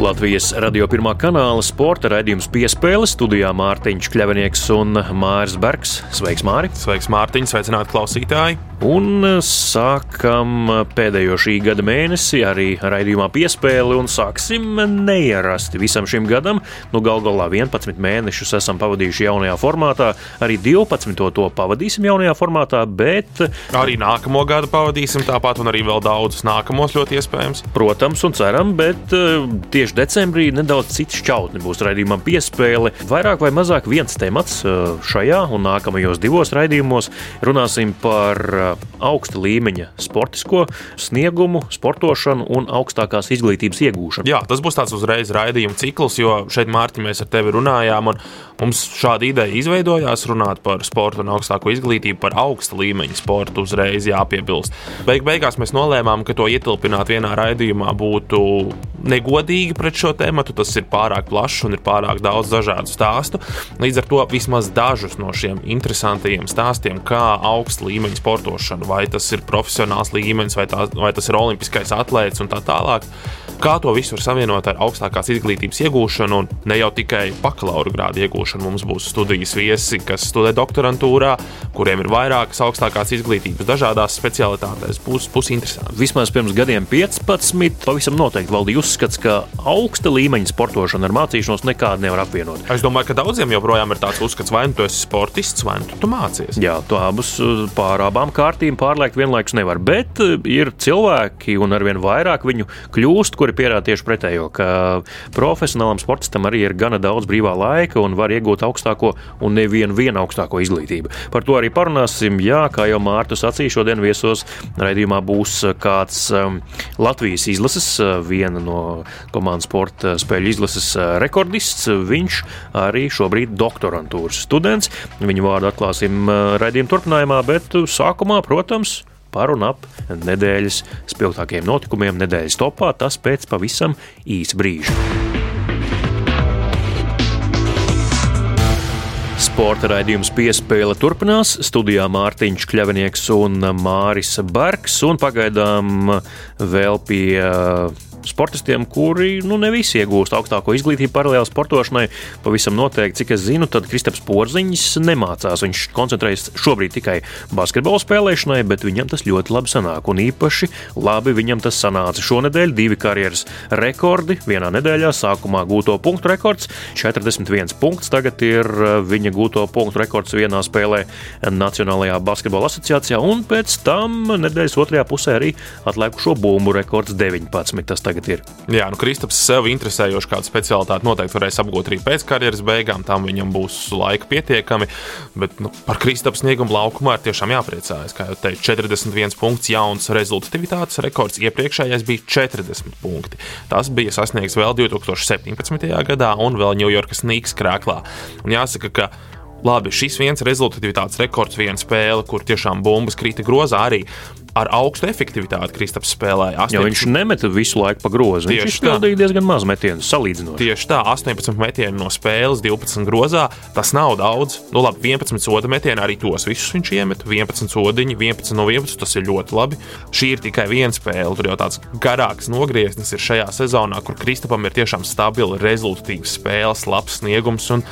Latvijas radio pirmā kanāla sporta raidījums piespēle studijā Mārtiņš Kļavinieks un Māris Bergs. Sveiks, Māri! Sveiks, Mārtiņ! Sveicināti klausītāji! Un sākam pēdējo šī gada mēnesi arī raidījumā piespēli un sāksim neierasti visam šim gadam. Nu, Galu galā 11 mēnešus esam pavadījuši jaunajā formātā, arī 12. to pavadīsim jaunajā formātā, bet. Arī nākamo gadu pavadīsim tāpat, un arī vēl daudzus nākamos ļoti iespējams. Protams, un ceram, bet eh, tieši decembrī nedaudz cits šķautni būs raidījumam piespēle. Vairāk vai mazāk viens temats eh, šajā un nākamajos divos raidījumos runāsim par eh, augsta līmeņa sportisko sniegumu, sportošanu un augstākās izglītības iegūšanu. Jā, tas būs tāds uzreiz raidījuma cikls, jo šeit, Mārtiņ, mēs ar tevi runājām, un mums šāda ideja izveidojās runāt par sportu un augstāko izglītību, par augsta līmeņa sportu uzreiz jāpiebilst. Beig beigās mēs nolēmām, ka to ietilpināt vienā raidījumā būtu negodīgi pret šo tēmu. Tas ir pārāk plašs un ir pārāk daudz dažādu stāstu. Līdz ar to vismaz dažus no šiem interesantajiem stāstiem, kā augsta līmeņa sportošana, vai tas ir profesionāls līmenis, vai, tā, vai tas ir olimpiskais atlētājs un tā tālāk. Kā to visu var savienot ar augstākās izglītības iegūšanu, un ne jau tikai bakalaura grādu iegūšanu. Mums būs studijas viesi, kas studē doktorantūrā, kuriem ir vairākas augstākās izglītības dažādās specialitātēs. Būs, būs interesanti. Vismaz pirms gadiem 15, pavisam noteikti valdīja uzskats, ka augsta līmeņa sportošana ar mācīšanos nekādi nevar apvienot. Es domāju, ka daudziem joprojām ir tāds uzskats, vai nu tu esi sportists, vai nu tu, tu mācies. Jā, to abus pār abām kārtīm pārliekt vienlaikus nevar, bet ir cilvēki, un arvien vairāk viņu kļūst, kuri pierāda tieši pretējo, ka profesionālam sportistam arī ir gana daudz brīvā laika un var iegūt augstāko un nevienu vienu augstāko izglītību. Par to arī parunāsim. Jā, kā jau Mārta sacīja, šodien viesos raidījumā būs kāds um, Latvijas izlases, viena no komandas sporta spēļu izlases rekordists. Viņš arī šobrīd doktorantūras students. Viņu vārdu atklāsim raidījuma turpinājumā, bet sākumā, protams, par un ap nedēļas spilgtākajiem notikumiem nedēļas topā, tas pēc pavisam īsa brīža. Sporta raidījums piespēle turpinās. Studijā Mārtiņš Kļavinieks un Māris Bergs. Un pagaidām vēl pie sportistiem, kuri nu, ne visi iegūst augstāko izglītību paralēli sportošanai. Pavisam noteikti, cik es zinu, tad Kristaps Porziņš nemācās. Viņš koncentrējas šobrīd tikai basketbola spēlēšanai, bet viņam tas ļoti labi sanāk. Un īpaši labi viņam tas sanāca. Šonadēļ divi karjeras rekordi vienā nedēļā. Sākumā gūto punktu rekords - 41 punkts. Tagad ir uh, viņa gūto punktu rekords vienā spēlē Nacionālajā basketbola asociācijā, un pēc tam nedēļas otrajā pusē arī atlikušo bumbu rekords 19. Tas tagad ir. Jā, nu Kristaps sev interesējoši kādu specialitāti noteikti varēs apgūt arī pēc karjeras beigām. Tam viņam būs laika pietiekami. Bet nu, par Kristaps sniegumu laukumā ir tiešām jāpriecājas. Kā jau teicu, 41 punkts, jauns rezultatīvitātes rekords. Iepriekšējais bija 40 punkti. Tas bija sasniegts vēl 2017. gadā un vēl Ņujorkas Nīks krāklā. Un jāsaka, ka labi, šis viens rezultatīvitātes rekords, viena spēle, kur tiešām bumbas krita grozā arī ar augstu efektivitāti Kristaps spēlēja. 18... Jo viņš nemeta visu laiku pa grozu. Tieši viņš izpildīja diezgan maz metienu salīdzinot. Tieši tā, 18 metienu no spēles, 12 grozā. Tas nav daudz. Nu, labi, 11 soda metienu arī tos visus viņš iemet. 11 sodiņi, 11 no 11. Tas ir ļoti labi. Šī ir tikai viena spēle. Tur jau tāds garāks nogrieznis ir šajā sezonā, kur Kristapam ir tiešām stabila, rezultatīva spēles, labs sniegums. Un,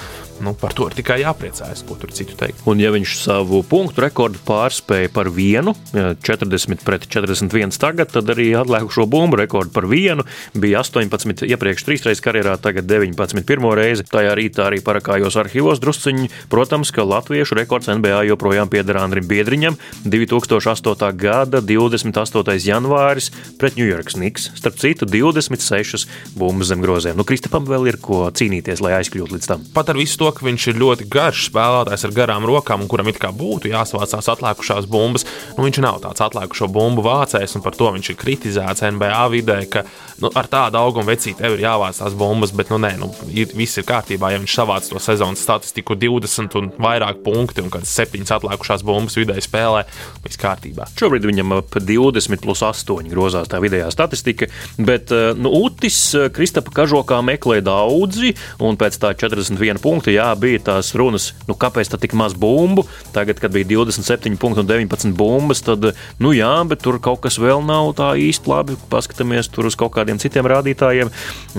nu, par to ir tikai jāpriecājas, ko tur citu teikt. Un, ja viņš savu punktu rekordu pārspēja par vienu, 40 pret 41 tagad, tad arī atlikušo bumbu rekordu par vienu bija 18 iepriekš trīsreiz karjerā, tagad 19 pirmo reizi. Tajā rītā arī parakājos arhīvos drusciņi. Protams, ka latviešu rekords NBA joprojām pieder Andrim Biedriņam 2008. gada 28. janvāris pret New York Knicks. Starp citu, 26 bumbas zem groziem. Nu, Kristapam vēl ir ko cīnīties, lai aizkļūtu līdz tam. Pat ar visu to, ka viņš ir ļoti garš spēlētājs ar garām rokām, un kuram it kā būtu jāsavācās atlikušās bumbas. Nu, viņš nav tāds atlikušo bumbu vācējs, un par to viņš ir kritizēts NBA vidē, ka nu, ar tādu augumu vecīti tev ir jāvāc tās bumbas, bet nu, nē, nu, ir, viss ir kārtībā. Ja viņš savāc to sezonas statistiku 20 un vairāk punkti un kādas 7 atlikušās bumbas vidēji spēlē, viss kārtībā. Šobrīd viņam ap 20 plus 8 grozās tā vidējā statistika, bet nu, Utis Kristapa kažokā meklē daudzi, un pēc tā 41 punkta, jā, bija tās runas, nu, kāpēc tā tik maz bumbu. Tagad, kad bija 27 punkti un 19 bumbas, tad, nu, jā, bet tur kaut kas vēl nav tā īsti labi. Paskatāmies tur uz kaut kādiem citiem rādītājiem.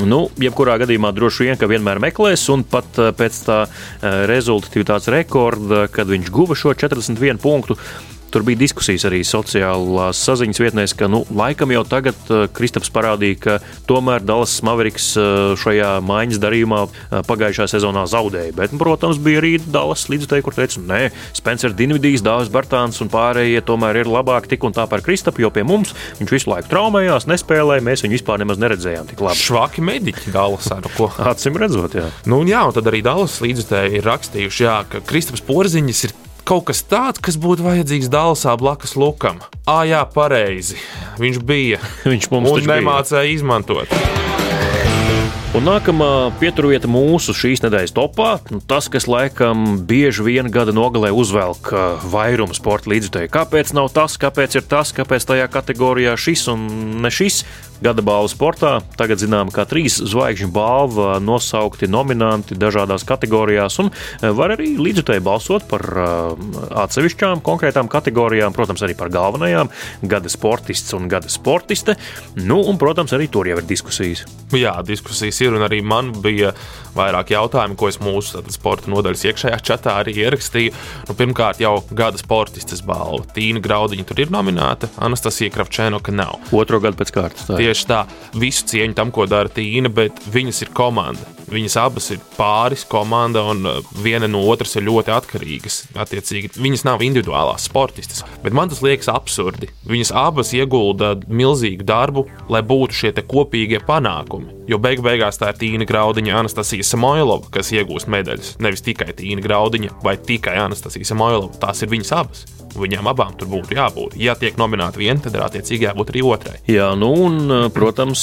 Nu, jebkurā gadījumā droši vien, ka vienmēr meklēs, un pat eh, pēc tā eh, rezultatīvitātes rekorda, kad viņš guva šo 41 punktu, Tur bija diskusijas arī sociālās saziņas vietnēs, ka nu, laikam jau tagad uh, Kristaps parādīja, ka tomēr Dallas Mavericks uh, šajā maiņas darījumā uh, pagājušā sezonā zaudēja. Bet, protams, bija arī Dallas līdzekļi, kur teica, nē, Spencer Dinvidijs, Dāvis Bartāns un pārējie tomēr ir labāki tik un tā par Kristapu, jo pie mums viņš visu laiku traumējās, nespēlēja, mēs viņu vispār nemaz neredzējām tik labi. Švaki mediķi Dallasā, nu ko? Acim redzot, jā. Nu, jā, un tad arī Dallas līdzekļi ir rakstījuši, jā, ka Kristaps Porziņš ir kaut kas tāds, kas būtu vajadzīgs Dālasā blakus Lukam. Ah, jā, pareizi. Viņš bija. Viņš mums un nemācēja bija. izmantot. Un nākamā pieturvieta mūsu šīs nedēļas topā, nu, tas, kas laikam bieži vien gada nogalē uzvelk vairumu sporta līdzekļu. Kāpēc nav tas, kāpēc ir tas, kāpēc tajā kategorijā šis un ne šis? Gada balvu sportā tagad zinām, kā trīs zvaigžņu balva nosaukti nominanti dažādās kategorijās, un var arī līdzutēji balsot par atsevišķām konkrētām kategorijām, protams, arī par galvenajām - gada sportists un gada sportiste. Nu, un, protams, arī tur jau ir diskusijas. Jā, diskusijas ir, un arī man bija vairāk jautājumu, ko es mūsu sporta nodaļas iekšējā čatā arī ierakstīju. Nu, pirmkārt, jau gada sportistes balva. Tīna Graudiņa tur ir nominēta, Anastasija Kravčēnoka nav. Otro gadu pēc kārtas. Tā. Tieši tā, visu cieņu tam, ko dara Tīna, bet viņas ir komanda. Viņas abas ir pāris komanda, un uh, viena no otras ir ļoti atkarīgas. Attiecīgi, viņas nav individuālās sportistas, bet man tas liekas absurdi. Viņas abas iegulda milzīgu darbu, lai būtu šie kopīgie panākumi. Jo beig beigās tā ir Tīna Graudiņa, Anastasija Samoilova, kas iegūst medaļas. Nevis tikai Tīna Graudiņa vai tikai Anastasija Samoilova. Tās ir viņas abas. Viņām abām tur būtu jābūt. Ja tiek nominēta viena, tad ir attiecīgi jābūt arī otrai. Jā, nu un, protams,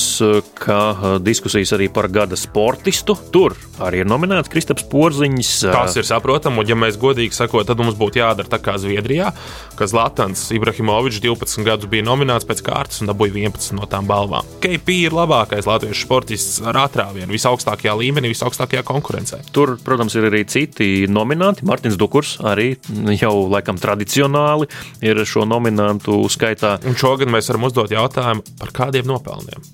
kā diskusijas arī par gada sportistu. Tur arī ir nominēts Kristaps Porziņš. Tas ir saprotami, un, ja mēs godīgi sakot, tad mums būtu jādara tā kā Zviedrijā, ka Zlatans Ibrahimovičs 12 gadus bija nominēts pēc kārtas un dabūja 11 no tām balvām. KP ir labākais latviešu sportists ar atrāvienu, visaugstākajā līmenī, visaugstākajā konkurencē. Tur, protams, ir arī citi nominanti. Martins Dukurs arī jau laikam tradicionāli ir šo nominantu skaitā. Un šogad mēs varam uzdot jautājumu par kādiem nopelniem.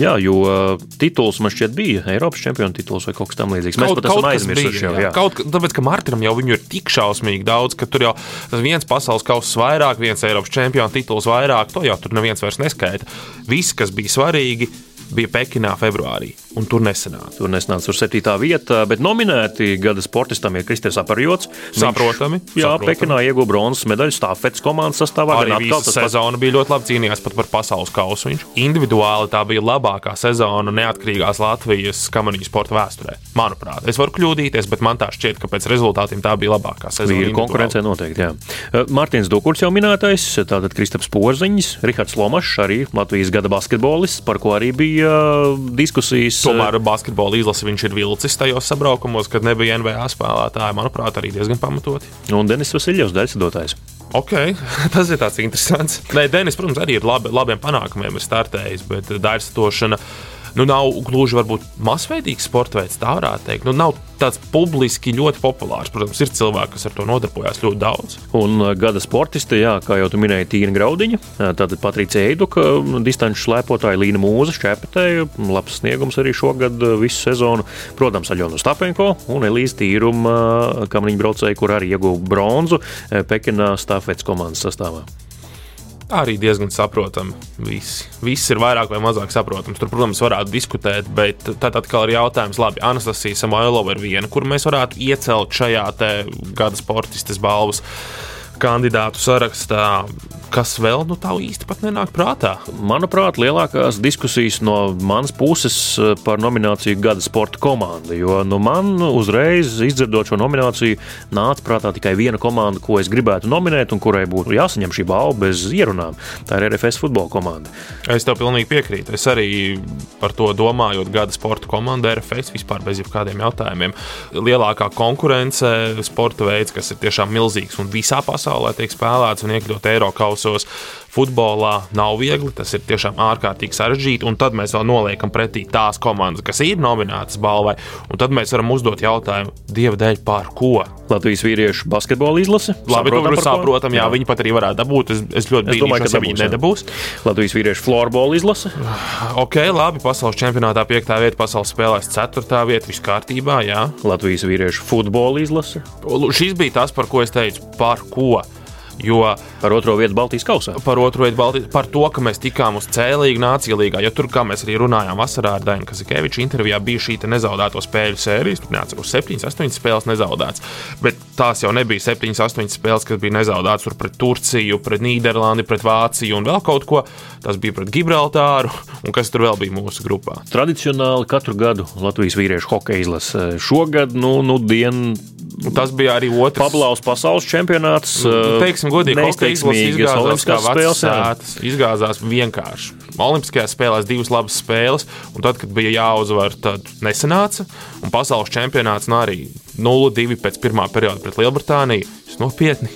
Jā, jo uh, tituls man šķiet bija Eiropas čempiona tituls vai kaut kas tamlīdzīgs. Mēs kaut, pat esam aizmirsuši jau. Jā. Kaut, tāpēc, ka Martinam jau viņu ir tik šausmīgi daudz, ka tur jau viens pasaules kausa vairāk, viens Eiropas čempiona tituls vairāk, to jau tur neviens vairs neskaita. Viss, kas bija svarīgi, bija Pekinā februārī, un tur nesenāca. Tur nesenāca uz 7. vietā, bet nominēti gada sportistam ir Kristers Aparjots. Saprotami. Jā, saprotami. Pekinā ieguva bronzas medaļu stāfetes komandas sastāvā. Arī visa sezona bija ļoti labi cīnījās pat par pasaules kausu. Viņš individuāli tā bija labākā sezona neatkarīgās Latvijas kamaniņu sporta vēsturē. Manuprāt, es varu kļūdīties, bet man tā šķiet, ka pēc rezultātiem tā bija labākā sezona. Bija konkurencē noteikti, jā. Mārtiņš Dukurs jau minētais, tātad Kristaps Porziņš, Rihards Lomašs, arī Latvijas gada basketbolists, par ko arī bija diskusijas. Tomēr basketbola izlase viņš ir vilcis tajos sabraukumos, kad nebija NBA spēlētāji. Manuprāt, arī diezgan pamatoti. Un Denis Vasiljovs daļsadotājs. Ok, tas ir tāds interesants. Nē, Denis, protams, arī ir labi, labiem panākumiem ir startējis, bet daļsadošana nu, nav gluži varbūt masveidīgs sports veids, tā varētu teikt. Nu, nav tāds publiski ļoti populārs. Protams, ir cilvēki, kas ar to nodarbojas ļoti daudz. Un uh, gada sportisti, jā, kā jau tu minēji, Tīna Graudiņa, uh, tātad Patricija Eiduka, distanču slēpotāja Līna Mūza, šķēpetēja, labs sniegums arī šogad visu sezonu. Protams, Aļona Stapenko un Elīze Tīruma, kamriņu braucēji, kur arī ieguva bronzu Pekinā stafetes komandas sastāvā arī diezgan saprotami. Viss, viss ir vairāk vai mazāk saprotams. Tur, protams, varētu diskutēt, bet tad atkal ir jautājums, labi, Anastasija Samoilova ir viena, kur mēs varētu iecelt šajā gada sportistes balvas kandidātu sarakstā. Kas vēl nu, tā īsti pat nenāk prātā? Manuprāt, lielākās diskusijas no manas puses eh, par nomināciju Gada sporta komanda. Jo nu, man uzreiz, izdzirdot šo nomināciju, nāca prātā tikai viena komanda, ko es gribētu nominēt un kurai būtu jāsaņem šī balva bez ierunām. Tā ir RFS futbola komanda. Es tev pilnīgi piekrītu. Es arī par to domāju, Gada sporta komanda RFS vispār bez jebkādiem jautājumiem. Lielākā konkurence, sporta veids, kas ir tiešām milzīgs un visā pasaulē tiek spēlēts un iekļaut Eiropas kausos futbolā nav viegli. Tas ir tiešām ārkārtīgi sarežģīti. Un tad mēs vēl noliekam pretī tās komandas, kas ir nominētas balvai. Un tad mēs varam uzdot jautājumu, Dieva dēļ, par ko? Latvijas vīriešu basketbola izlase. Labi, saprotam, to saprotam, jā, jā, viņi pat arī varētu dabūt. Es, es ļoti es domāju, ka viņi nedabūs. Latvijas vīriešu florbola izlase. Ok, labi, pasaules čempionātā 5. vieta, pasaules spēlēs 4. vieta, viss kārtībā. Jā. Latvijas vīriešu futbola izlase. Šis bija tas, par ko es teicu, par ko. Jo par otro vietu Baltijas kausā. Par otro vietu Baltijas par to, ka mēs tikām uz cēlīgu nāciju līgā. Jo tur, kā mēs arī runājām vasarā ar Dainu Kazikeviču intervijā, bija šī nezaudēto spēļu sērijas. Tur neatceros 7, 8 spēles nezaudētas. Bet tās jau nebija 7, 8 spēles, kas bija nezaudētas tur pret Turciju, pret Nīderlandi, pret Vāciju un vēl kaut ko. Tas bija pret Gibraltāru un kas tur vēl bija mūsu grupā. Tradicionāli katru gadu Latvijas vīriešu hokeja izlase. Šogad, nu, nu dienu Tas bija arī otrs Pablaus pasaules čempionāts. Nu, uh, teiksim, godīgi, izgāzās kā sētas. Izgāzās vienkārši. Olimpiskajās spēlēs divas labas spēles, un tad, kad bija jāuzvar, tad nesanāca. Un pasaules čempionāts nu, arī 0-2 pēc pirmā perioda pret Lielbritāniju. Tas nopietni.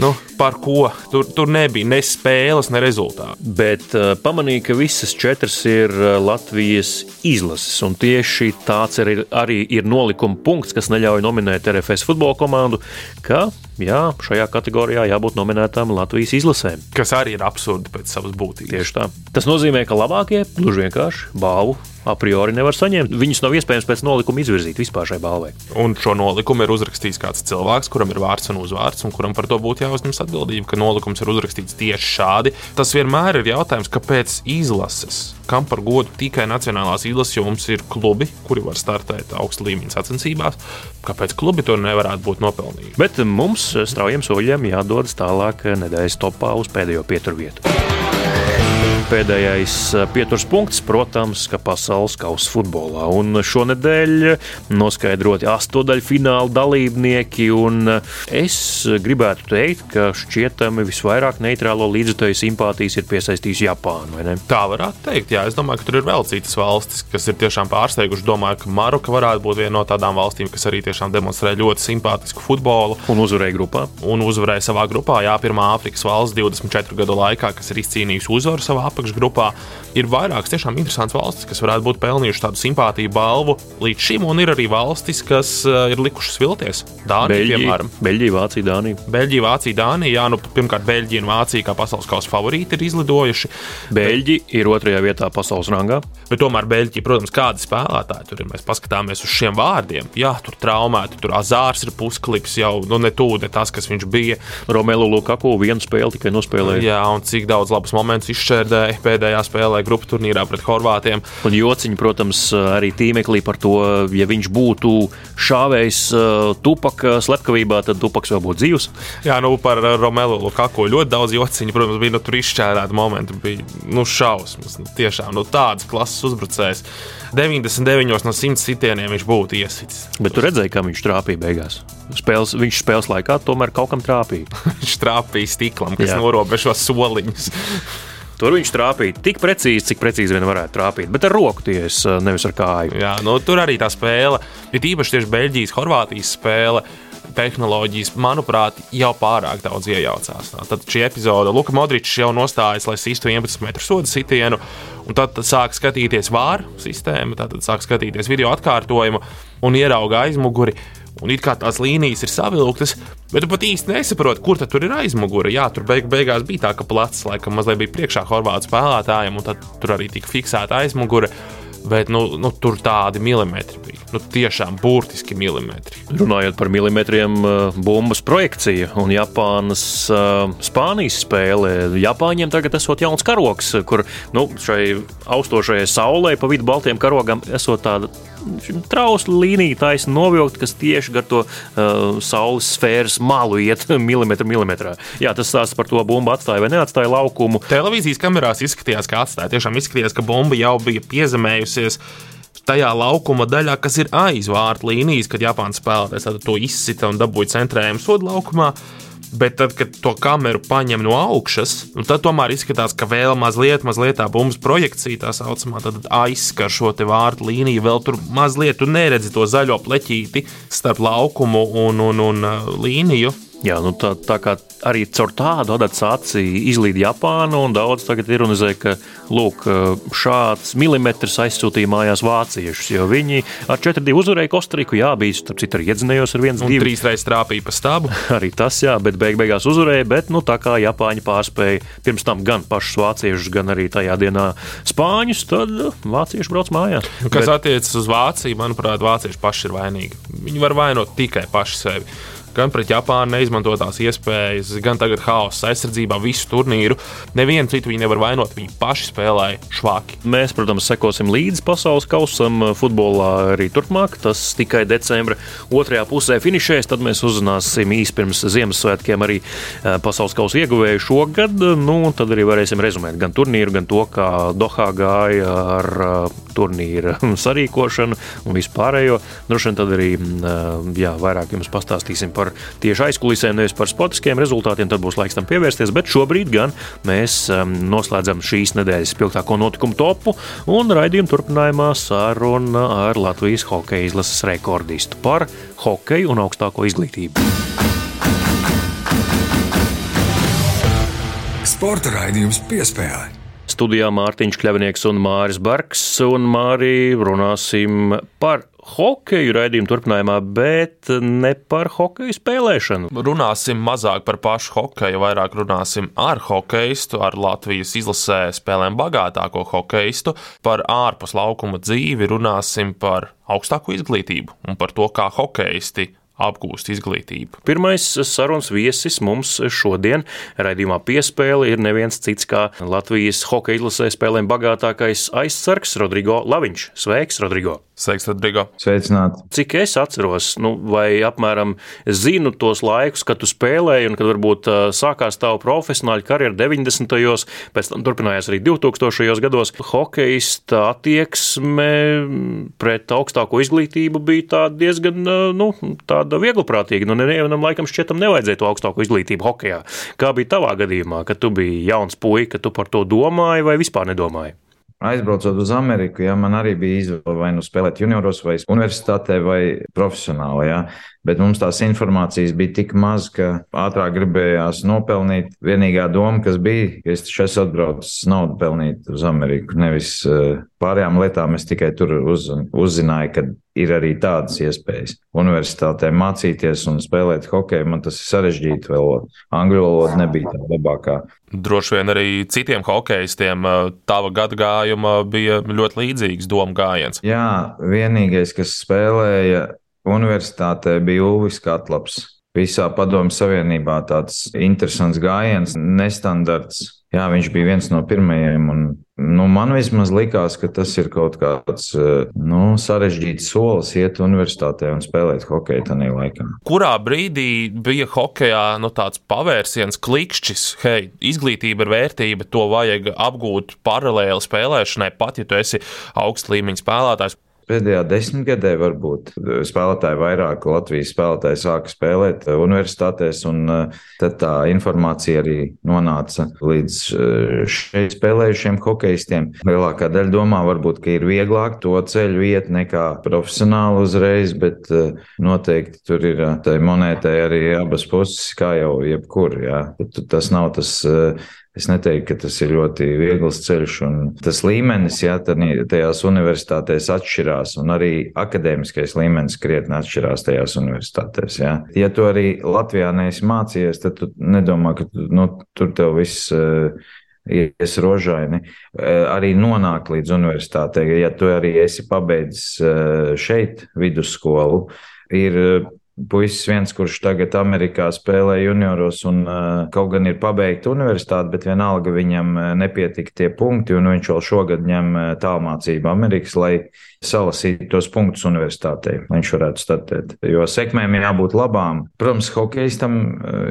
Nu, par ko? Tur, tur nebija ne spēles, ne rezultātu. Bet uh, pamanīja, ka visas četras ir uh, Latvijas izlases. Un tieši tāds arī, arī ir nolikuma punkts, kas neļauj nominēt RFS futbola komandu, ka jā, šajā kategorijā jābūt nominētām Latvijas izlasēm. Kas arī ir absurdi pēc savas būtības. Tieši tā. Tas nozīmē, ka labākie gluži vienkārši balvu a priori nevar saņemt. Viņus nav iespējams pēc nolikuma izvirzīt vispār šai balvai. Un šo nolikumu ir uzrakstījis kāds cilvēks, kuram ir vārds un uzvārds, un kuram par to būtu jāuzņemas atbildība, ka nolikums ir uzrakstīts tieši šādi. Tas vienmēr ir jautājums, kāpēc izlases? Kam par godu tikai nacionālās izlases, jo mums ir klubi, kuri var startēt augsta līmeņa sacensībās. Kāpēc klubi to nevarētu būt nopelnījuši? Bet mums straujiem soļiem jādodas tālāk nedēļas topā uz pēdējo pieturvietu pēdējais pieturas punkts, protams, ka pasaules kausa futbolā. Un šonadēļ noskaidroti astotdaļu fināla dalībnieki. Es gribētu teikt, ka šķietami visvairāk neitrālo līdzjutēju simpātijas ir piesaistījis Japānu. Tā varētu teikt, jā. Es domāju, ka tur ir vēl citas valstis, kas ir tiešām pārsteigušas. Domāju, ka Maroka varētu būt viena no tādām valstīm, kas arī tiešām demonstrē ļoti simpātisku futbolu. Un uzvarēja grupā. Un uzvarēja savā grupā, jā, pirmā Āfrikas valsts 24 gadu laikā, kas ir izcīnījusi uzvaru savā apakšā apakšgrupā ir vairākas tiešām interesantas valstis, kas varētu būt pelnījušas tādu simpātiju balvu līdz šim, un ir arī valstis, kas uh, ir likušas vilties. Dānija, Beļģija, piemēram, Beļģija, Vācija, Dānija. Beļģija, Vācija, Dānija. Jā, nu, pirmkārt, Beļģija un Vācija kā pasaules kausa favorīti ir izlidojuši. Beļģija ir otrajā vietā pasaules rangā. Bet tomēr Beļģija, protams, kādi spēlētāji tur ir. Mēs paskatāmies uz šiem vārdiem. Jā, tur traumēti, tur azārs ir pusklips jau, nu, ne tūde tas, kas viņš bija. Romelu Lukaku vienu spēli tikai nospēlēja. Jā, un cik daudz labus momentus izšķērdēja pēdējā spēlē grupu turnīrā pret Horvātiem. Un jociņi, protams, arī tīmeklī par to, ja viņš būtu šāvējs uh, tupaka slepkavībā, tad tupaks vēl būtu dzīvs. Jā, nu par Romelu Lukaku ļoti daudz jociņu, protams, bija nu, tur izšķērēti momenti, bija nu, šausmas. Nu, tiešām nu, tāds klases uzbrucējs. 99 no 100 sitieniem viņš būtu iesitis. Bet tu redzēji, kā viņš trāpīja beigās. Spēles, viņš spēles laikā tomēr kaut kam trāpīja. viņš trāpīja stiklam, kas Jā. norobežo soliņus. Tur viņš trāpīja tik precīzi, cik precīzi vien varētu trāpīt. Bet ar roku eh, nevis ar kāju. Jā, nu, tur arī tā spēle, ir īpaši tieši Beļģijas, Horvātijas spēle. Tehnoloģijas, manuprāt, jau pārāk daudz iejaucās. Tad šī epizode, Luka Modričs jau nostājas, lai sistu 11 metru sodu sitienu, un tad, tad sāk skatīties vāru sistēmu, tad sāk skatīties video atkārtojumu un ierauga aizmuguri un it kā tās līnijas ir savilktas, bet tu pat īsti nesaproti, kur tur ir aizmugure. Jā, tur beig beigās bija tā, ka plecs laikam mazliet bija priekšā horvātu spēlētājiem, un tad tur arī tika fiksēta aizmugure. Bet nu, nu, tur tādi milimetri bija. Nu, tiešām burtiski milimetri. Runājot par milimetriem, eh, bumbas projekcija un Japānas uh, Spānijas spēle. Japāņiem tagad esot jauns karoks, kur nu, šai austošajai saulē pa vidu baltiem karogam esot tāda trausla līnija taisna novilkt, kas tieši gar to uh, saules sfēras malu iet milimetru milimetrā. Jā, tas stāsta par to, bumba atstāja vai neatstāja laukumu. Televīzijas kamerās izskatījās, ka atstāja. Tiešām izskatījās, ka bumba jau bija piezemējusies tajā laukuma daļā, kas ir aiz vārtu līnijas, kad Japānas spēlētājs to izsita un dabūja centrējumu sodu laukumā. Bet tad, kad to kameru paņem no augšas, nu, tad tomēr izskatās, ka vēl mazliet, mazliet tā bumbas projekcija, tā saucamā, aizskar šo vārtu līniju. Vēl tur mazliet tu neredzi to zaļo pleķīti starp laukumu un, un, un līniju. Jā, nu tā, tā kā arī caur tādu adaptāciju izlīd Japāna, un daudz tagad ironizē, ka lūk, šāds milimetrs aizsūtīja mājās vāciešus, jo viņi ar 4-2 uzvarēja Kostariku, jā, bija starp citu arī iedzinējos ar 1-2. Trīs reizes trāpīja pa stābu. arī tas, jā, bet beig beigās uzvarēja, bet nu tā kā Japāņi pārspēja pirms tam gan pašus vāciešus, gan arī tajā dienā spāņus, tad vācieši brauc mājās. Kas bet... attiecas uz Vāciju, manuprāt, vācieši paši ir vainīgi. Viņi var vainot tikai paši sevi gan pret Japānu neizmantotās iespējas, gan tagad haosa aizsardzībā visu turnīru. Nevienu citu viņi nevar vainot, viņi paši spēlēja švaki. Mēs, protams, sekosim līdzi pasaules kausam futbolā arī turpmāk. Tas tikai decembra otrajā pusē finišēs, tad mēs uzzināsim īsi pirms Ziemassvētkiem arī eh, pasaules kausa ieguvēju šogad. Nu, tad arī varēsim rezumēt gan turnīru, gan to, kā Dohā gāja ar eh, turnīra sarīkošanu un vispārējo. Droši vien tad arī mm, eh, jā, vairāk jums pastāstīsim par par tieši aizkulisēm, nevis par sportiskiem rezultātiem. Tad būs laiks tam pievērsties. Bet šobrīd gan mēs um, noslēdzam šīs nedēļas spilgtāko notikumu topu un raidījumu turpinājumā saruna ar Latvijas hokeja izlases rekordistu par hokeju un augstāko izglītību. Sporta raidījums piespēlē. Studijā Mārtiņš Kļavnieks un Māris Barks, un Mārī runāsim par hokeju raidījumu turpinājumā, bet ne par hokeju spēlēšanu. Runāsim mazāk par pašu hokeju, vairāk runāsim ar hokeistu, ar Latvijas izlasē spēlēm bagātāko hokeistu, par ārpus laukuma dzīvi, runāsim par augstāko izglītību un par to, kā hokeisti apgūst izglītību. Pirmais sarunas viesis mums šodien raidījumā piespēle ir neviens cits kā Latvijas hokeja izlasē spēlēm bagātākais aizsargs Rodrigo Laviņš. Sveiks, Rodrigo! Sveiks, Rodrigo! Sveicināti! Cik es atceros, nu, vai apmēram zinu tos laikus, kad tu spēlēji un kad varbūt sākās tava profesionāla karjera 90. gados, pēc tam turpinājās arī 2000. gados. Hokeista attieksme pret augstāko izglītību bija tāda diezgan, nu, tāda vieglprātīga. Nu, nevienam laikam šķietam nevajadzēja to augstāko izglītību hokejā. Kā bija tavā gadījumā, kad tu biji jauns puika, ka tu par to domāji vai vispār nedomāji? Aizbraucot uz Ameriku, ja man arī bija izvēle vai nu spēlēt junioros, vai universitātē, vai profesionāli. Ja. Bet mums tās informācijas bija tik maz, ka ātrāk gribējās nopelnīt. Vienīgā doma, kas bija, ka es esmu atbraucis naudu pelnīt uz Ameriku, nevis uh, pārējām lietām. Es tikai tur uz, uzzināju, ka ir arī tādas iespējas. Universitātē mācīties un spēlēt hokeju, man tas ir sarežģīti. Vēl angļu valoda nebija tā labākā. Droši vien arī citiem hokeistiem tava gada gājuma bija ļoti līdzīgs domu gājiens. Jā, vienīgais, kas spēlēja universitātē, bija Uvis Katlaps. Visā Padomju Savienībā tāds interesants gājiens, nestandarts. Jā, viņš bija viens no pirmajiem, un Nu, man vismaz likās, ka tas ir kaut kāds eh, nu, sarežģīts solis iet universitātē un spēlēt hokeju tajā laikā. Kurā brīdī bija hokeja nu, tāds pavērsiens, klikšķis, hei, izglītība ir vērtība, to vajag apgūt paralēli spēlēšanai, pat ja tu esi augsta līmeņa spēlētājs? Pēdējā desmitgadē varbūt spēlētāji vairāk Latvijas spēlētāji sāka spēlēt universitātēs, un eh, tad tā informācija arī nonāca līdz eh, šeit spēlējušiem hokeistiem. Lielākā daļa domā varbūt, ka ir vieglāk to ceļu iet nekā profesionāli uzreiz, bet eh, noteikti tur ir tai monētai arī abas puses, kā jau jebkur. Jā. Tas nav tas Es neteiktu, ka tas ir ļoti viegls ceļš, un tas līmenis, ja tajās universitātēs atšķirās, un arī akadēmiskais līmenis krietni atšķirās tajās universitātēs. Ja, ja tu arī Latvijā neesi mācījies, tad tu nedomā, ka nu, tur tev viss. Uh, ies rožaini, eh, arī nonāk līdz universitātei. Ja tu arī esi pabeidzis eh, šeit vidusskolu, ir puisis viens, kurš tagad Amerikā spēlē junioros un kaut gan ir pabeigta universitāte, bet vienalga viņam nepietika tie punkti, un viņš vēl šogad ņem tālmācību Amerikas, lai salasītu tos punktus universitātei, lai viņš varētu startēt. Jo sekmēm jābūt labām. Protams, hokeistam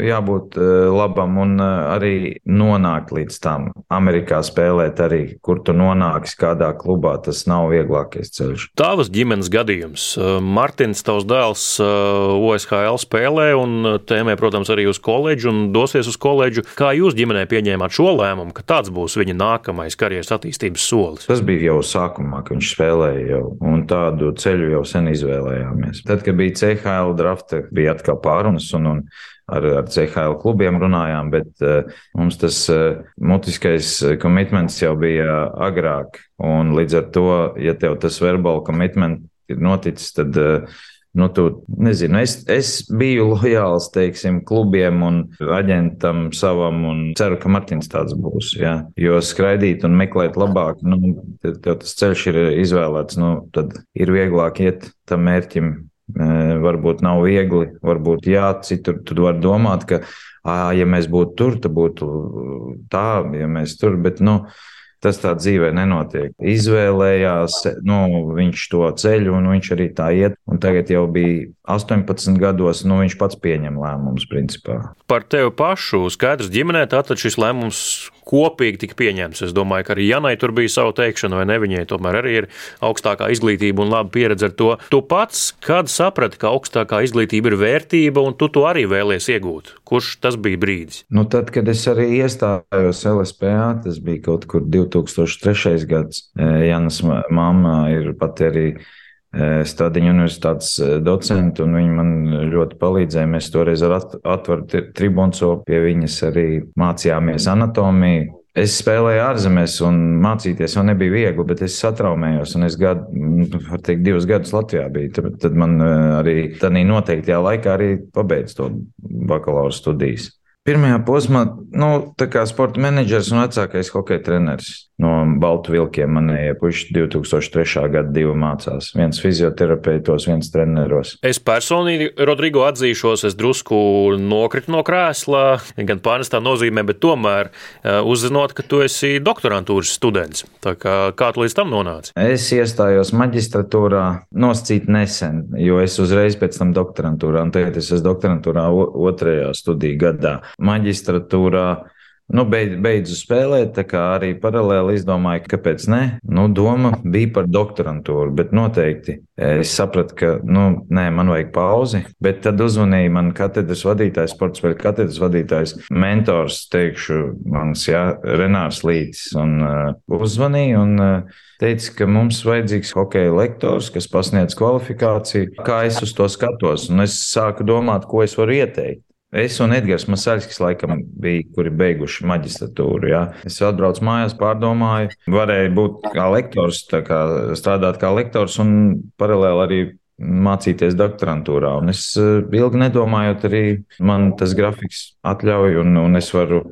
jābūt labam un arī nonākt līdz tam. Amerikā spēlēt arī, kur tu nonāksi, kādā klubā, tas nav vieglākais ceļš. Tavas ģimenes gadījums. Martins, tavs dēls OSHL spēlē un tēmē, protams, arī uz koledžu un dosies uz koledžu. Kā jūs ģimenē pieņēmāt šo lēmumu, ka tāds būs viņa nākamais karjeras attīstības solis? Tas bija jau sākumā, kad viņš spēlēja jau, un tādu ceļu jau sen izvēlējāmies. Tad, kad bija CHL drafta, bija atkal pārunas un, un ar, ar CHL klubiem runājām, bet uh, mums tas uh, mutiskais komitments jau bija agrāk. Un līdz ar to, ja tev tas verbal commitment ir noticis, tad uh, Nu, tu, nezinu, es, es biju lojāls teiksim, klubiem un aģentam savam, un ceru, ka Martins tāds būs. Ja? Jo skraidīt un meklēt labāk, nu, tev tas ceļš ir izvēlēts, nu, tad ir vieglāk iet tam mērķim. Varbūt nav viegli, varbūt jā, citur tur var domāt, ka, ja mēs būtu tur, tad būtu tā, ja mēs tur, bet, nu, Tas tā dzīvē nenotiek. Izvēlējās nu, viņš to ceļu, un viņš arī tā iet. Un tagad jau bija 18 gados, nu viņš pats pieņem lēmumus principā. Par tevi pašu skaidrs ģimenē, tātad šis lēmums kopīgi tika pieņemts. Es domāju, ka arī Janai tur bija sava teikšana, vai ne? Viņai tomēr arī ir augstākā izglītība un laba pieredze ar to. Tu pats, kad saprati, ka augstākā izglītība ir vērtība, un tu to arī vēlies iegūt? Kurš tas bija brīdis? Nu, tad, kad es arī iestājos LSPA, tas bija kaut kur 2003. gads. Janas mamma ir pat arī Stadiņa universitātes docentu, un viņi man ļoti palīdzēja. Mēs toreiz ar atvaru tribunco pie viņas arī mācījāmies anatomiju. Es spēlēju ārzemēs, un mācīties jau nebija viegli, bet es satraumējos. Es gadu, var teikt, divus gadus Latvijā biju. Tad, tad man arī tādā noteiktajā laikā arī pabeidz to bakalaura studijas. Pirmajā posmā, nu, tā kā sporta menedžers un vecākais hokeja treneris no Baltu vilkiem manējie puiši 2003. gada divi mācās. Viens fizioterapeitos, viens treneros. Es personīgi, Rodrigo, atzīšos, es drusku nokritu no krēsla, gan pārnestā nozīmē, bet tomēr eh, uzzinot, ka tu esi doktorantūras students. Tā kā, kā tu līdz tam nonāci? Es iestājos maģistratūrā noscīt nesen, jo es uzreiz pēc tam doktorantūrā, un tagad es esmu doktorantūrā otrajā studiju gadā. Maģistratūrā Nu, beidz, beidzu spēlēt, tā kā arī paralēli izdomāju, kāpēc ne. Nu, doma bija par doktorantūru, bet noteikti es sapratu, ka, nu, nē, man vajag pauzi. Bet tad uzvanīja man katedras vadītājs, sports spēļu katedras vadītājs, mentors, teikšu, mans, jā, Renārs Lītis, un uh, uzvanīja un uh, teica, ka mums vajadzīgs hokeja lektors, kas pasniedz kvalifikāciju, kā es uz to skatos. Un es sāku domāt, ko es varu ieteikt. Es un Edgars Masaļskis laikam bija, kuri beiguši maģistratūru. Jā. Es atbraucu mājās, pārdomāju, varēja būt kā lektors, kā strādāt kā lektors un paralēli arī mācīties doktorantūrā. Un es eh, ilgi nedomājot, arī man tas grafiks atļauj un, un es varu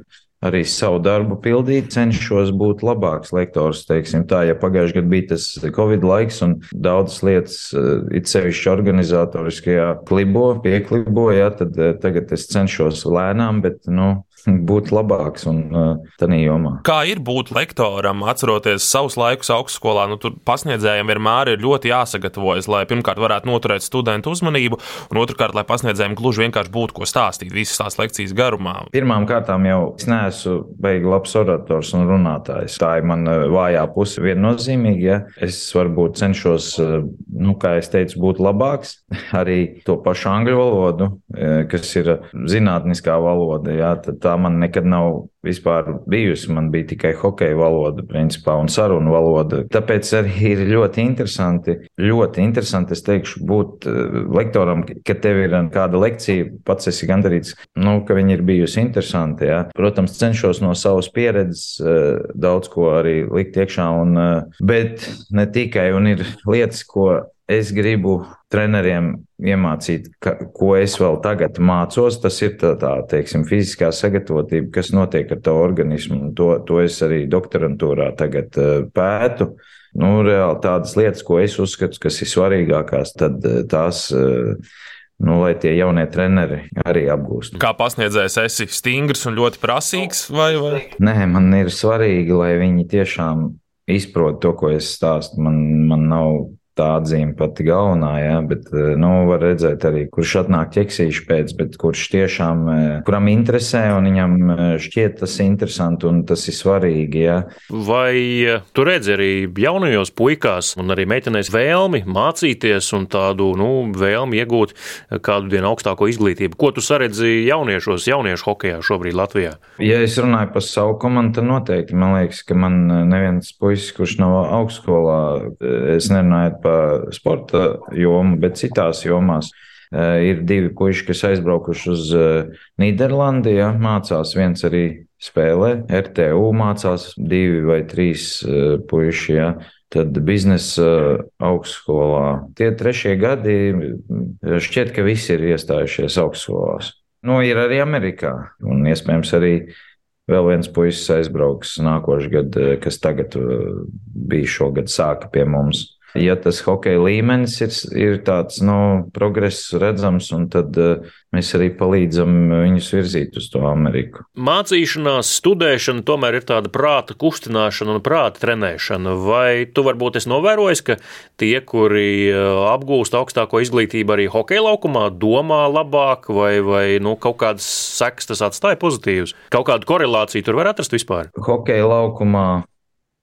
arī savu darbu pildīt, cenšos būt labāks lektors. Teiksim, tā, ja pagājušajā gadā bija tas Covid laiks un daudzas lietas, eh, it sevišķi organizatoriskajā klibo, pieklibo, ja, tad eh, tagad es cenšos lēnām, bet nu, būt labāks un uh, tādā jomā. Kā ir būt lektoram, atceroties savus laikus augstskolā, nu, tur pasniedzējiem vienmēr ir ļoti jāsagatavojas, lai pirmkārt varētu noturēt studentu uzmanību, un otrkārt, lai pasniedzējiem gluži vienkārši būtu ko stāstīt visas tās lekcijas garumā. Pirmām kārtām jau es neesmu beigts labs orators un runātājs. Tā ir mana vājā puse viennozīmīgi. Ja? Es varbūt cenšos, uh, nu, kā es teicu, būt labāks. Arī to pašu angļu valodu, uh, kas ir zinātniskā valoda. Ja? Tā man nekad nav vispār bijusi. Man bija tikai hokeja valoda, principā, un sarunu valoda. Tāpēc arī ir ļoti interesanti, ļoti interesanti, es teikšu, būt eh, lektoram, ka tev ir kāda lekcija, pats esi gandarīts, nu, ka viņi ir bijusi interesanti. Ja. Protams, cenšos no savas pieredzes eh, daudz ko arī likt iekšā, un, eh, bet ne tikai, un ir lietas, ko es gribu treneriem iemācīt, ka, ko es vēl tagad mācos. Tas ir tā, tā teiksim, fiziskā sagatavotība, kas notiek ar tavu organismu. To, to es arī doktorantūrā tagad uh, pētu. Nu, reāli tādas lietas, ko es uzskatu, kas ir svarīgākās, tad uh, tās. Uh, nu, lai tie jaunie treneri arī apgūst. Kā pasniedzējs, esi stingrs un ļoti prasīgs, vai? vai? Nē, man ir svarīgi, lai viņi tiešām izprot to, ko es stāstu. Man, man nav tā atzīme pati galvenā, jā, bet, eh, nu, var redzēt arī, kurš atnāk ķeksīšu pēc, bet kurš tiešām, eh, kuram interesē un viņam eh, šķiet tas interesanti un tas ir svarīgi, jā. Vai tu redzi arī jaunajos puikās un arī meitenēs vēlmi mācīties un tādu, nu, vēlmi iegūt kādu dienu augstāko izglītību? Ko tu saredzi jauniešos, jauniešu hokejā šobrīd Latvijā? Ja es runāju par savu komandu, tad noteikti man liekas, ka man neviens puisis, kurš nav augstskolā, es nerunāju pa sporta jomu, bet citās jomās. Uh, ir divi puiši, kas aizbraukuši uz uh, Nīderlandi, ja, mācās. Viens arī spēlē, RTU mācās, divi vai trīs uh, puiši. Ja. Tad biznesa augstskolā. Tie trešie gadi šķiet, ka visi ir iestājušies augstskolās. Nu, ir arī Amerikā, un iespējams arī vēl viens puisis aizbrauks nākošais gads, kas tagad bija šogad sāka pie mums ja tas hokeja līmenis ir, ir tāds nu, progress redzams, tad uh, mēs arī palīdzam viņus virzīt uz to Ameriku. Mācīšanās, studēšana tomēr ir tāda prāta kustināšana un prāta trenēšana. Vai tu varbūt esi novērojis, ka tie, kuri eh, apgūst augstāko izglītību arī hokeja laukumā, domā labāk, vai, vai nu, kaut kādas sekas tas atstāja pozitīvas? Kaut kādu korelāciju tur var atrast vispār? Hokeja laukumā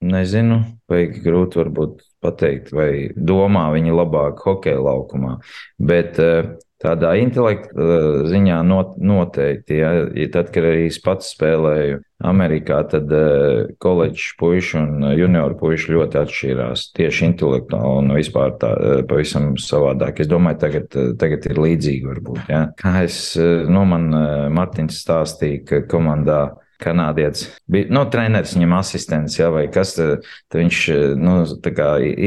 nezinu, vai grūti varbūt pateikt, vai domā viņi labāk hokeja laukumā. Bet eh, tādā intelekta eh, ziņā noteikti, ja, tad, kad arī es pats spēlēju Amerikā, tad eh, koledžas puiši un junioru puiši ļoti atšķīrās tieši intelektuāli un vispār tā pavisam savādāk. Es domāju, tagad, tagad ir līdzīgi varbūt. Ja. Kā es, nu, man Martins stāstīja, ka komandā kanādietis. Bija nu, treneris, viņam asistents, ja, vai kas tad, tad viņš nu,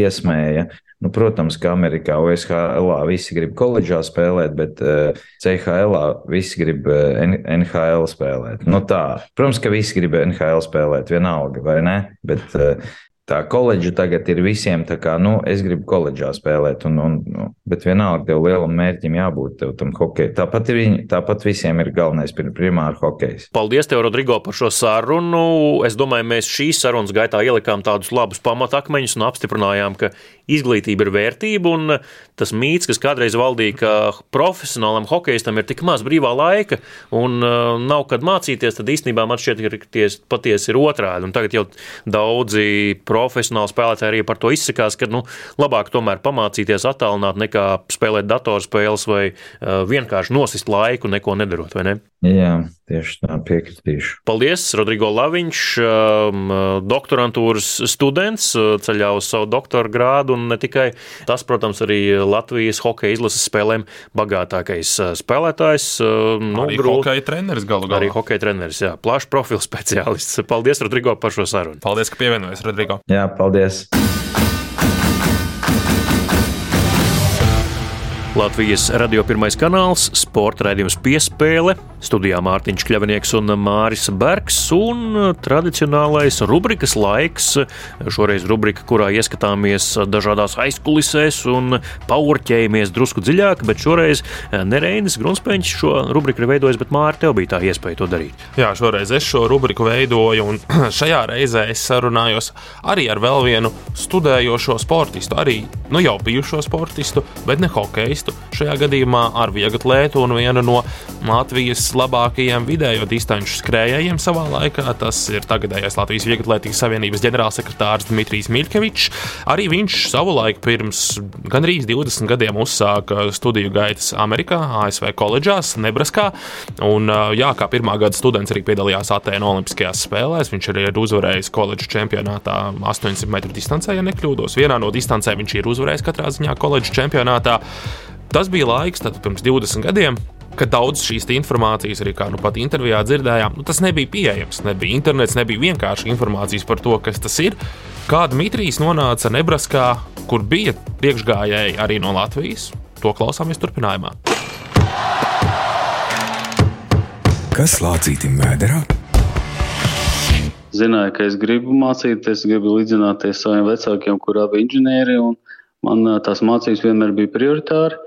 iesmēja. Nu, protams, ka Amerikā OSHL visi grib koledžā spēlēt, bet uh, eh, CHL visi grib uh, NHL spēlēt. Nu, tā. Protams, ka visi grib NHL spēlēt, vienalga, vai ne? Bet uh, tā koledža tagad ir visiem tā kā, nu, es gribu koledžā spēlēt, un, un, nu, bet vienalga tev lielam mērķim jābūt tam hokejam. Tāpat, ir, tāpat visiem ir galvenais primāri hokejs. Paldies tev, Rodrigo, par šo sarunu. Es domāju, mēs šīs sarunas gaitā ielikām tādus labus pamatakmeņus un apstiprinājām, ka izglītība ir vērtība, un tas mīts, kas kādreiz valdīja, ka profesionālam hokeistam ir tik maz brīvā laika un uh, nav kad mācīties, tad īstenībā man šķiet, ka patiesi ir otrādi. Un tagad jau daudzi profesionāli spēlētāji arī par to izsakās, ka nu, labāk tomēr pamācīties attālināt nekā spēlēt datorspēles vai uh, vienkārši nosist laiku, neko nedarot, vai ne? Jā, tieši tā piekritīšu. Paldies, Rodrigo Laviņš, um, doktorantūras students ceļā uz savu doktora grādu, un ne tikai tas, protams, arī Latvijas hokeja izlases spēlēm bagātākais spēlētājs. Um, nu, arī grūti. hokeja treneris galu galā. Arī hokeja treneris, jā, plašs profils speciālists. Paldies, Rodrigo, par šo sarunu. Paldies, ka pievienojies, Rodrigo. Jā, paldies. Latvijas radio pirmais kanāls, sporta raidījums piespēle, studijā Mārtiņš Kļavinieks un Māris Bergs, un tradicionālais rubrikas laiks. Šoreiz rubrika, kurā ieskatāmies dažādās aizkulisēs un paurķējamies drusku dziļāk, bet šoreiz nereinis Grunspēņš šo rubriku ir veidojis, bet Mārtiņš tev bija tā iespēja to darīt. Jā, šoreiz es šo rubriku veidoju, un šajā reizē es sarunājos arī ar vēl vienu studējošo sportistu, arī nu, jau bijušo sportistu, bet ne hokeistu sportistu. Šajā gadījumā ar vieglatlētu un vienu no Latvijas labākajiem vidējo distanču skrējējiem savā laikā. Tas ir tagadējais Latvijas Vieglatlētikas Savienības ģenerālsekretārs Dmitrijs Mirkevičs. Arī viņš savulaik pirms gandrīz 20 gadiem uzsāka studiju gaitas Amerikā, ASV koledžās, Nebraskā. Un, jā, kā pirmā gada students arī piedalījās Atēnu Olimpiskajās spēlēs. Viņš arī ir uzvarējis koledžas čempionātā 800 metru distancē, ja nekļūdos. Vienā no distancēm viņš ir uzvarējis katrā ziņā koledžas čempionātā. Tas bija laiks, tad pirms 20 gadiem, kad daudz šīs informācijas, arī kā nu pat intervijā dzirdējām, nu, tas nebija pieejams. Nebija internets, nebija vienkārši informācijas par to, kas tas ir. Kā Dmitrijs nonāca Nebraskā, kur bija priekšgājēji arī no Latvijas, to klausāmies turpinājumā. Kas lācītim vēderā? Zināju, ka es gribu mācīties, gribu līdzināties saviem vecākiem, kuriem bija inženieri. Man tās mācības vienmēr bija prioritāri.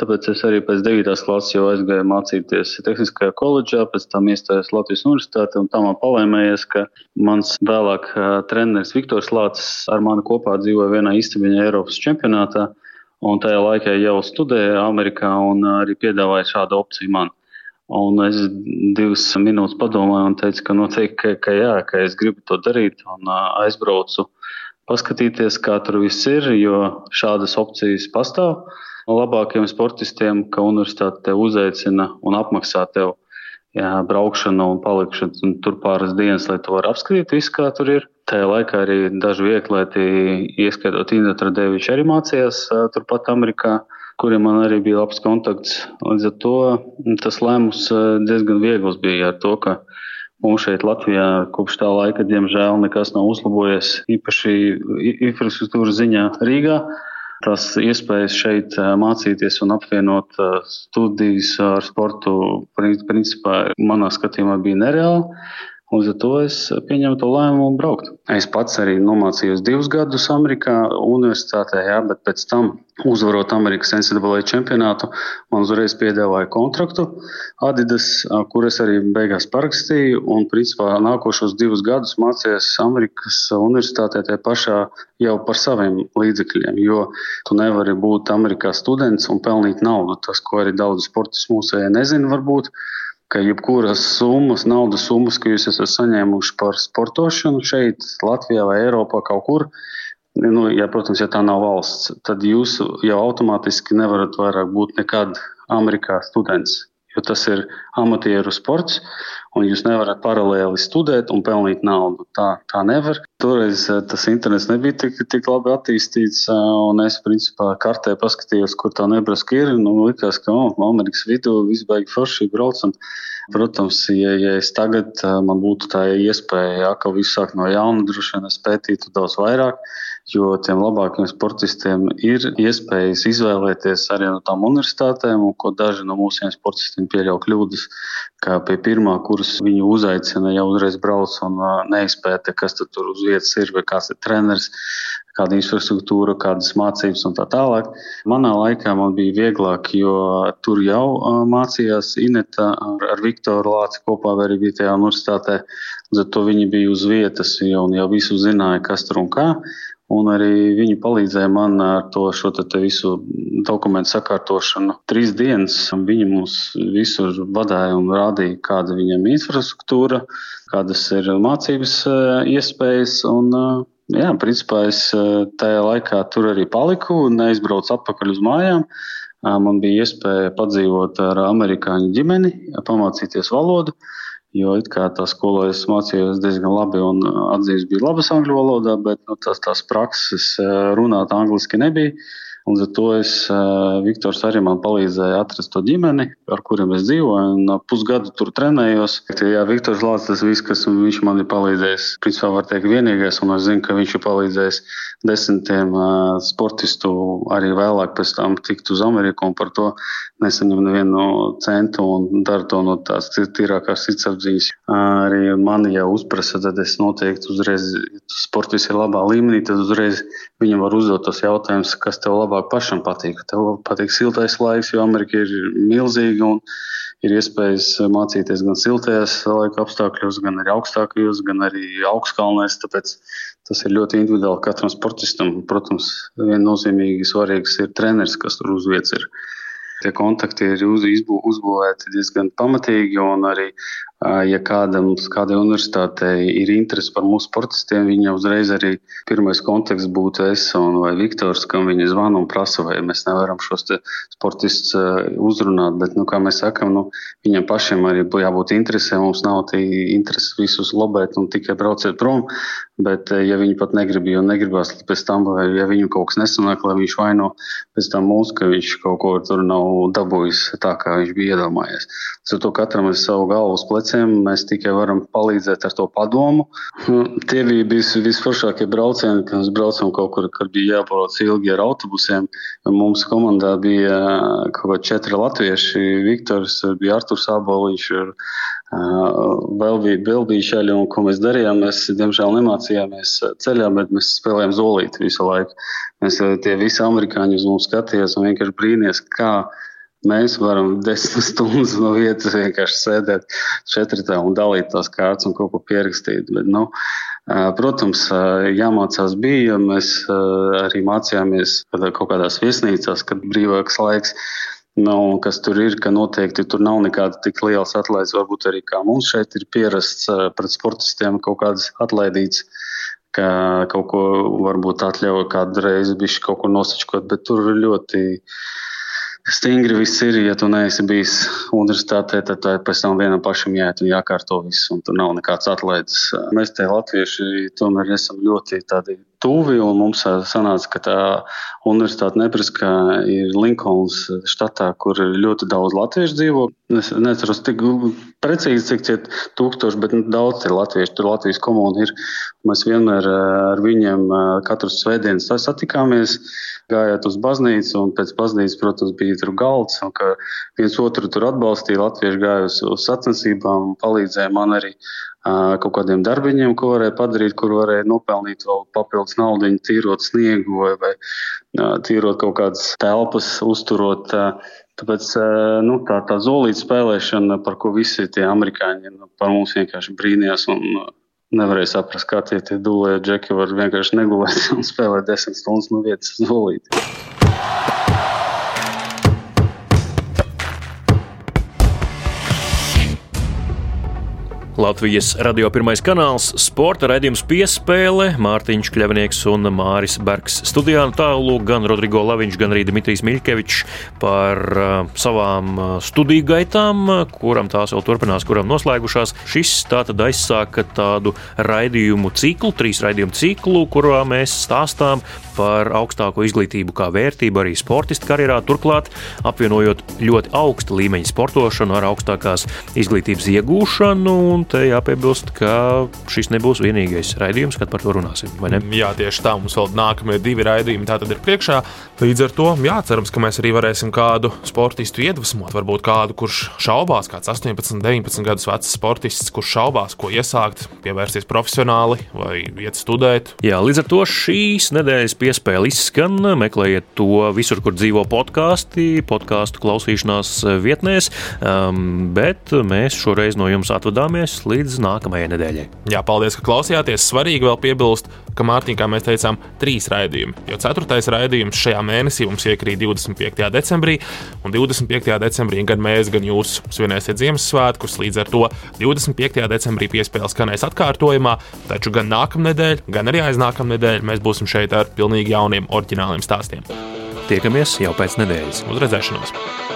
Tāpēc es arī pēc 9. klases jau aizgāju mācīties tehniskajā koledžā, pēc tam iestājos Latvijas universitātē, un tā man palēmējies, ka mans vēlāk treneris Viktors Lācis ar mani kopā dzīvoja vienā istabiņā Eiropas čempionātā, un tajā laikā jau studēja Amerikā un arī piedāvāja šādu opciju man. Un es divas minūtes padomāju un teicu, ka noteikti, ka, ka jā, ka es gribu to darīt un aizbraucu paskatīties, kā tur viss ir, jo šādas opcijas pastāv labākiem sportistiem, ka universitāte tev uzaicina un apmaksā tev jā, braukšanu un palikšanu un tur pāris dienas, lai tu varētu apskatīt visu, kā tur ir. Tajā laikā arī daži vieglieti, ieskaitot Indra Tradeviču, arī mācījās turpat Amerikā, kuriem man arī bija labs kontakts. Līdz ar to tas lēmums diezgan viegls bija ar to, ka Mums šeit Latvijā kopš tā laika, diemžēl, nekas nav uzlabojies, īpaši infrastruktūras ziņā Rīgā. Tas iespējas šeit mācīties un apvienot studijas ar sportu, principā, manā skatījumā bija nereāli. Līdz ar to es pieņēmu to lēmumu braukt. Es pats arī nomācījos divus gadus Amerikā, universitātē, jā, bet pēc tam, uzvarot Amerikas NCAA čempionātu, man uzreiz piedāvāja kontraktu Adidas, kur es arī beigās parakstīju. Un, principā, nākošos divus gadus mācījos Amerikas universitātē tajā pašā jau par saviem līdzekļiem, jo tu nevari būt Amerikā students un pelnīt naudu. Tas, ko arī daudz sportisti mūsējie nezina, varbūt ka jebkuras summas, naudas summas, ko jūs esat saņēmuši par sportošanu šeit, Latvijā vai Eiropā kaut kur, nu, ja, protams, ja tā nav valsts, tad jūs jau automātiski nevarat vairāk būt nekad Amerikā students, jo tas ir amatieru sports un jūs nevarat paralēli studēt un pelnīt naudu. Tā, tā nevar. Toreiz eh, tas internets nebija tik, tik labi attīstīts, eh, un es principā kartē paskatījos, kur tā Nebraska ir. Nu, likās, ka oh, Amerikas vidū viss baigi forši braucam. Protams, ja, ja es tagad eh, man būtu tā iespēja, ja, ka visu sāk no jauna, droši vien es pētītu daudz vairāk jo tiem labākiem sportistiem ir iespējas izvēlēties arī no tām universitātēm, un ko daži no mūsu sportistiem pieļauj kļūdas, kā pie pirmā kursa viņu uzaicina, jau uzreiz brauc un neizpēta, kas tur uz vietas ir, vai kāds ir treneris, kāda infrastruktūra, kādas mācības un tā tālāk. Manā laikā man bija vieglāk, jo tur jau mācījās Ineta ar, ar Viktoru Lāci kopā, vai arī bija tajā universitātē. To viņi bija uz vietas jau, jau visu zināja, kas tur un kā. Un arī viņi palīdzēja man ar to te te visu dokumentu sakārtošanu. Trīs dienas viņi mums visur vadīja un rādīja, kāda viņam ir infrastruktūra, kādas ir mācības eh, iespējas. Un, eh, jā, principā es eh, tajā laikā tur arī paliku un neizbraucu atpakaļ uz mājām. Man bija iespēja padzīvot ar amerikāņu ģimeni, pamācīties valodu. Jo tā skolā es mācījos diezgan labi un atzīmes bija labas angļu valodā, bet nu, tās, tās prakses runāt angliski nebija. Un ar to es, Viktors arī man palīdzēja atrast to ģimeni, ar kuriem es dzīvoju. Pusgadu tur trenējos. Jā, Viktors Lācis, tas viss, kas viņš man ir palīdzējis, principā var teikt vienīgais. Un es zinu, ka viņš ir palīdzējis desmitiem sportistu arī vēlāk pēc tam tikt uz Ameriku un par to nesaņem nevienu centu un dara to no tās tīrākās sirdsapziņas. Arī mani jau uzprasa, tad es noteikti uzreiz, ja sportists ir labā līmenī, tad uzreiz viņam var uzdot tos jautājumus, kas tev labāk pašam patīk. Tev patīk siltais laiks, jo Amerika ir milzīga un ir iespējas mācīties gan siltajos laika apstākļos, gan arī augstākajos, gan arī augstkalnēs. Tāpēc tas ir ļoti individuāli katram sportistam. Protams, viennozīmīgi svarīgs ir treneris, kas tur uz vietas ir. Tie kontakti ir uzbūvēti diezgan pamatīgi, un arī Ja kādam, kādai universitātei ir interese par mūsu sportistiem, viņa uzreiz arī pirmais kontakts būtu es vai Viktors, kam viņi zvana un prasa, vai mēs nevaram šos sportistus uzrunāt. Bet, nu, kā mēs sakam, nu, viņam pašiem arī jābūt interesē. Mums nav tī interesi visus lobēt un tikai brauciet prom. Bet, ja viņi pat negrib, jo negribās pēc tam, vai ja viņu kaut kas nesanāk, lai viņš vaino pēc tam mūs, ka viņš kaut ko tur nav dabūjis tā, kā viņš bija iedomājies. Ar to katram ir savu galvu uz pleciem, mēs tikai varam palīdzēt ar to padomu. Nu, tie bija vis, visforšākie braucieni, kad mēs braucam kaut kur, kad bija jābrauc ilgi ar autobusiem. Mums komandā bija kaut kādi četri latvieši. Viktors, bija Arturs Aboliņš, Vēl bija bilbīšaļi, un ko mēs darījām, mēs diemžēl nemācījāmies ceļā, bet mēs spēlējām zolīti visu laiku. Mēs tie visi amerikāņi uz mums skatījās un vienkārši brīnījās, kā mēs varam desmit stundas no vietas vienkārši sēdēt četratā un dalīt tās kārtas un kaut ko pierakstīt. Bet, nu, Protams, jāmācās bija. Mēs arī mācījāmies kaut kādās viesnīcās, kad brīvāks laiks. Nu, kas tur ir, ka noteikti tur nav nekāda tik liela atlaides. Varbūt arī kā mums šeit ir pierasts pret sportistiem kaut kādas atlaidītas, ka kaut ko varbūt atļauj kādu reizi bišķi kaut ko nosačkot, bet tur ļoti stingri viss ir. Ja tu neesi bijis universitātē, tad pēc tam vienam pašam jāiet un jākārto viss, un tur nav nekāds atlaides. Mēs te latvieši tomēr esam ļoti tādi tuvi. Mums sanāca, ka tā universitāte Nebraskā ir Linkolns štatā, kur ļoti daudz latviešu dzīvo. Es neatceros tik precīzi, cik tie tūkstoši, bet nu, daudz ir latvieši. Tur Latvijas komuna ir. Mēs vienmēr ar viņiem katru svētdienu satikāmies. Gājāt uz baznīcu, un pēc baznīcas, protams, bija tur galds, un ka viens otru tur atbalstīja. Latvieši gāja uz, uz sacensībām palīdzēja man arī kaut kādiem darbiņiem, ko varēja padarīt, kur varēja nopelnīt vēl papildus naudu, tīrot sniegu vai, vai tīrot kaut kādas telpas, uzturot. Tāpēc nu, tā, tā zolīta spēlēšana, par ko visi tie amerikāņi nu, par mums vienkārši brīnījās. Un, Nevarēja saprast, kā tie, tie dūlēji džeki var vienkārši negulēt un spēlēt desmit stundas no vietas zolīti. Latvijas radio pirmais kanāls, sporta raidījums piespēle, Mārtiņš Kļavnieks un Māris Bergs. Studijā tālu gan Rodrigo Laviņš, gan arī Dimitrijs Miļkevičs par uh, savām uh, studiju gaitām, kuram tās vēl turpinās, kuram noslēgušās. Šis tātad aizsāka tādu raidījumu ciklu, trīs raidījumu ciklu, kurā mēs stāstām par augstāko izglītību kā vērtību arī sportistu karjerā, turklāt apvienojot ļoti augsta līmeņa sportošanu ar augstākās izglītības iegūšanu. Un te jāpiebilst, ka šis nebūs vienīgais raidījums, kad par to runāsim. Jā, tieši tā. Mums vēl nākamie divi raidījumi tātad ir priekšā. Līdz ar to, jā, cerams, ka mēs arī varēsim kādu sportistu iedvesmot. Varbūt kādu, kurš šaubās, kāds 18, 19 gadus vecs sportists, kurš šaubās, ko iesākt, pievērsties profesionāli vai iet studēt. Jā, līdz ar to šīs nedēļas piespēle izskan. Meklējiet to visur, kur dzīvo podkāsti, podkāstu klausīšanās vietnēs. Um, bet mēs šoreiz no jums atvadāmies līdz nākamajai nedēļai. Jā, paldies, ka klausījāties. Svarīgi vēl piebilst, ka Mārtiņā, kā mēs teicām, trīs raidījumi. Jo ceturtais raidījums šajā mēnesī mums iekrīt 25. decembrī, un 25. decembrī gan mēs, gan jūs svinēsiet Ziemassvētkus. Līdz ar to 25. decembrī piespēles skanēs atkārtojumā, taču gan nākamnedēļ, gan arī aiznākamnedēļ mēs būsim šeit ar pilnīgi pilnīgi jauniem, oriģināliem stāstiem. Tiekamies jau pēc nedēļas. Uz redzēšanos!